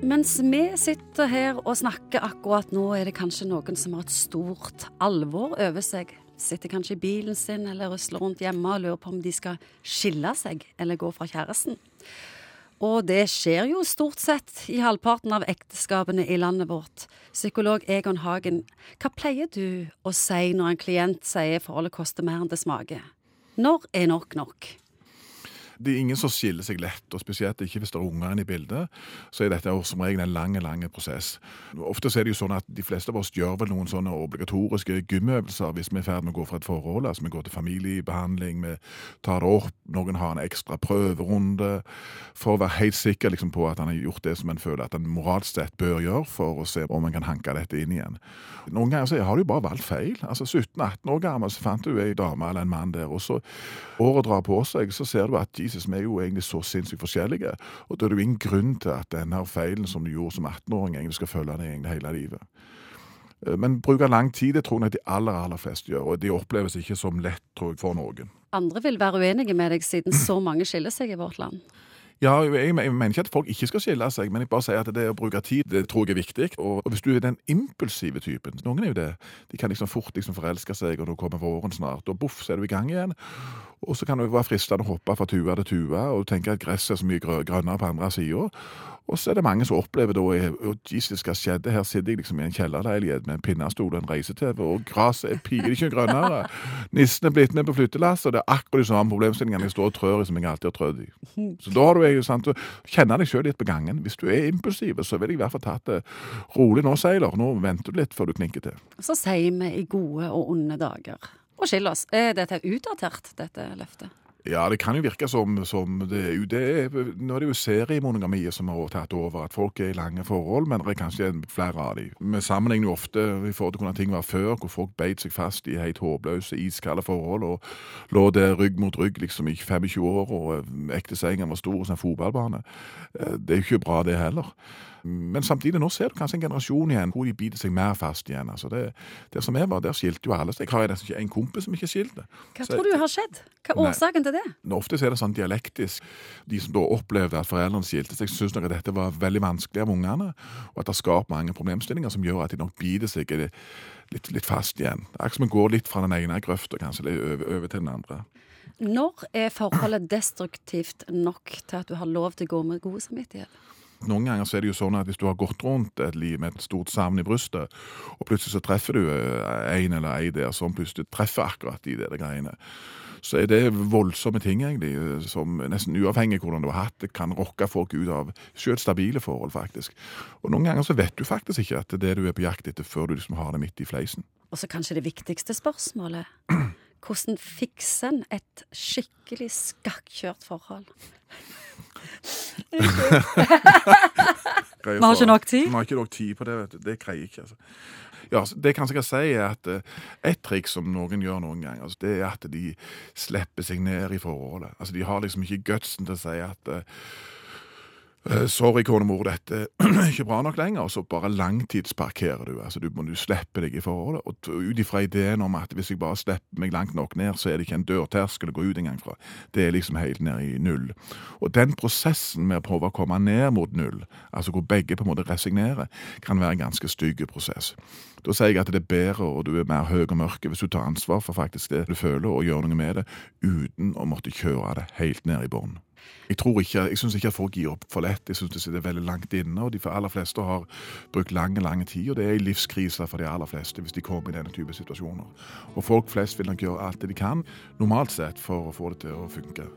Mens vi sitter her og snakker akkurat nå, er det kanskje noen som har et stort alvor over seg. Sitter kanskje i bilen sin eller rusler rundt hjemme og lurer på om de skal skille seg eller gå fra kjæresten. Og det skjer jo stort sett i halvparten av ekteskapene i landet vårt. Psykolog Egon Hagen, hva pleier du å si når en klient sier forholdet koster mer enn det smaker? Når er nok nok? Det er ingen som skiller seg lett, og spesielt ikke hvis det er unger inne i bildet. Så er dette som regel en lang, lang prosess. Ofte er det jo sånn at de fleste av oss gjør vel noen sånne obligatoriske gymøvelser hvis vi er i ferd med å gå fra et forhold. Altså vi går til familiebehandling, vi tar det opp, noen har en ekstra prøverunde for å være helt sikker liksom, på at han har gjort det som en føler at en moralsk sett bør gjøre, for å se om en kan hanke dette inn igjen. Noen ganger så har du bare valgt feil. Altså 17-18 år gammel så fant du ei dame eller en mann der, og så året drar på seg, så ser du at Jesus, vi er jo egentlig så sinnssykt forskjellige. Og da er det jo ingen grunn til at denne feilen som du gjorde som 18-åring, egentlig skal følge deg egentlig hele livet. Eh, men bruke lang tid, det tror jeg de aller aller fleste gjør, og de oppleves ikke som lett, tror jeg, for noen. Andre vil være uenige med deg, siden så mange skiller seg i vårt land. Ja, jeg, mener ikke at folk ikke skal skille seg, men jeg bare sier at det å bruke tid det tror jeg er viktig. Og, hvis du er den impulsive typen Noen er jo det. De kan liksom fort liksom forelske seg, og nå kommer våren snart, og boff, så er du i gang igjen. Og så kan det være fristende å hoppe fra tue til tue og tenke at gresset er så mye grønnere på andre sida. Og så er det mange som opplever da at Jesus, hva skjedde? Her sitter jeg liksom i en kjellerleilighet med en pinnestol og en reise-TV, og gresset er piker ikke grønnere. Nissen er blitt med på flyttelass, og det er akkurat de samme problemstillingene jeg står og trør i som jeg alltid har trødd i. Så da har du jo sant, kjenne deg sjøl litt på gangen. Hvis du er impulsiv, så vil jeg i hvert fall tatt det rolig nå, Seiler. Nå venter du litt før du klinker til. Så sier vi i gode og onde dager. Og skille oss. Er dette utdatert, dette løftet? Ja, det kan jo virke som, som det, det er, Nå er det jo seriemonogamiet som har tatt over, at folk er i lange forhold, men det er kanskje flere av dem. Vi sammenligner jo ofte i forhold til hvordan ting var før, hvor folk beit seg fast i helt håpløse, iskalde forhold og lå der rygg mot rygg liksom i 25 år, og ektesengen var stor som en fotballbane. Eh, det er jo ikke bra, det heller. Men samtidig, nå ser du kanskje en generasjon igjen hvor de biter seg mer fast igjen. Altså det, det som jeg var, der skilte jo alle seg. Jeg har nesten ikke en kompis som ikke skilte. Hva så, tror du har skjedd? Hva er årsaken til det? Ofte er det sånn dialektisk. De som da opplevde at foreldrene skilte seg, syns nok at dette var veldig vanskelig av ungene, og at det skaper mange problemstillinger som gjør at de nok biter seg litt, litt fast igjen. Akkurat som å går litt fra den ene grøfta kanskje over, over til den andre. Når er forholdet destruktivt nok til at du har lov til å gå med god samvittighet? Noen ganger så er det jo sånn at hvis du har gått rundt et liv med et stort savn i brystet, og plutselig så treffer du eh, en eller ei der som plutselig treffer akkurat de der greiene, så er det voldsomme ting, egentlig, som nesten uavhengig av hvordan du har hatt det, kan rokke folk ut av selv stabile forhold, faktisk. Og noen ganger så vet du faktisk ikke at det er det du er på jakt etter, før du liksom har det midt i fleisen. Og så kanskje det viktigste spørsmålet. Hvordan fikser en et skikkelig skakkjørt forhold? Vi har ikke nok tid? Vi har ikke nok tid på det. vet du. Det greier ikke. altså. Ja, Det jeg kan sikkert si, er at uh, et triks som noen gjør noen ganger, altså, det er at de slipper seg ned i forholdet. Altså, De har liksom ikke gutsen til å si at Uh, sorry, konemor, dette er ikke bra nok lenger. Og så bare langtidsparkerer du. altså Du du slipper deg i forholdet. Og ut ifra ideen om at hvis jeg bare slipper meg langt nok ned, så er det ikke en dørterskel å gå ut engang fra. Det er liksom helt ned i null. Og den prosessen med å prøve å komme ned mot null, altså hvor begge på en måte resignerer, kan være en ganske stygg prosess. Da sier jeg at det er bedre, og du er mer høy og mørk hvis du tar ansvar for faktisk det du føler, og gjør noe med det, uten å måtte kjøre det helt ned i bånn. Jeg tror ikke, jeg syns ikke at folk gir opp for lett. Jeg syns det sitter veldig langt inne. og De aller fleste har brukt lang lang tid, og det er en livskrise for de aller fleste hvis de kommer i denne type situasjoner. Og folk flest vil nok gjøre alt det de kan, normalt sett, for å få det til å funke.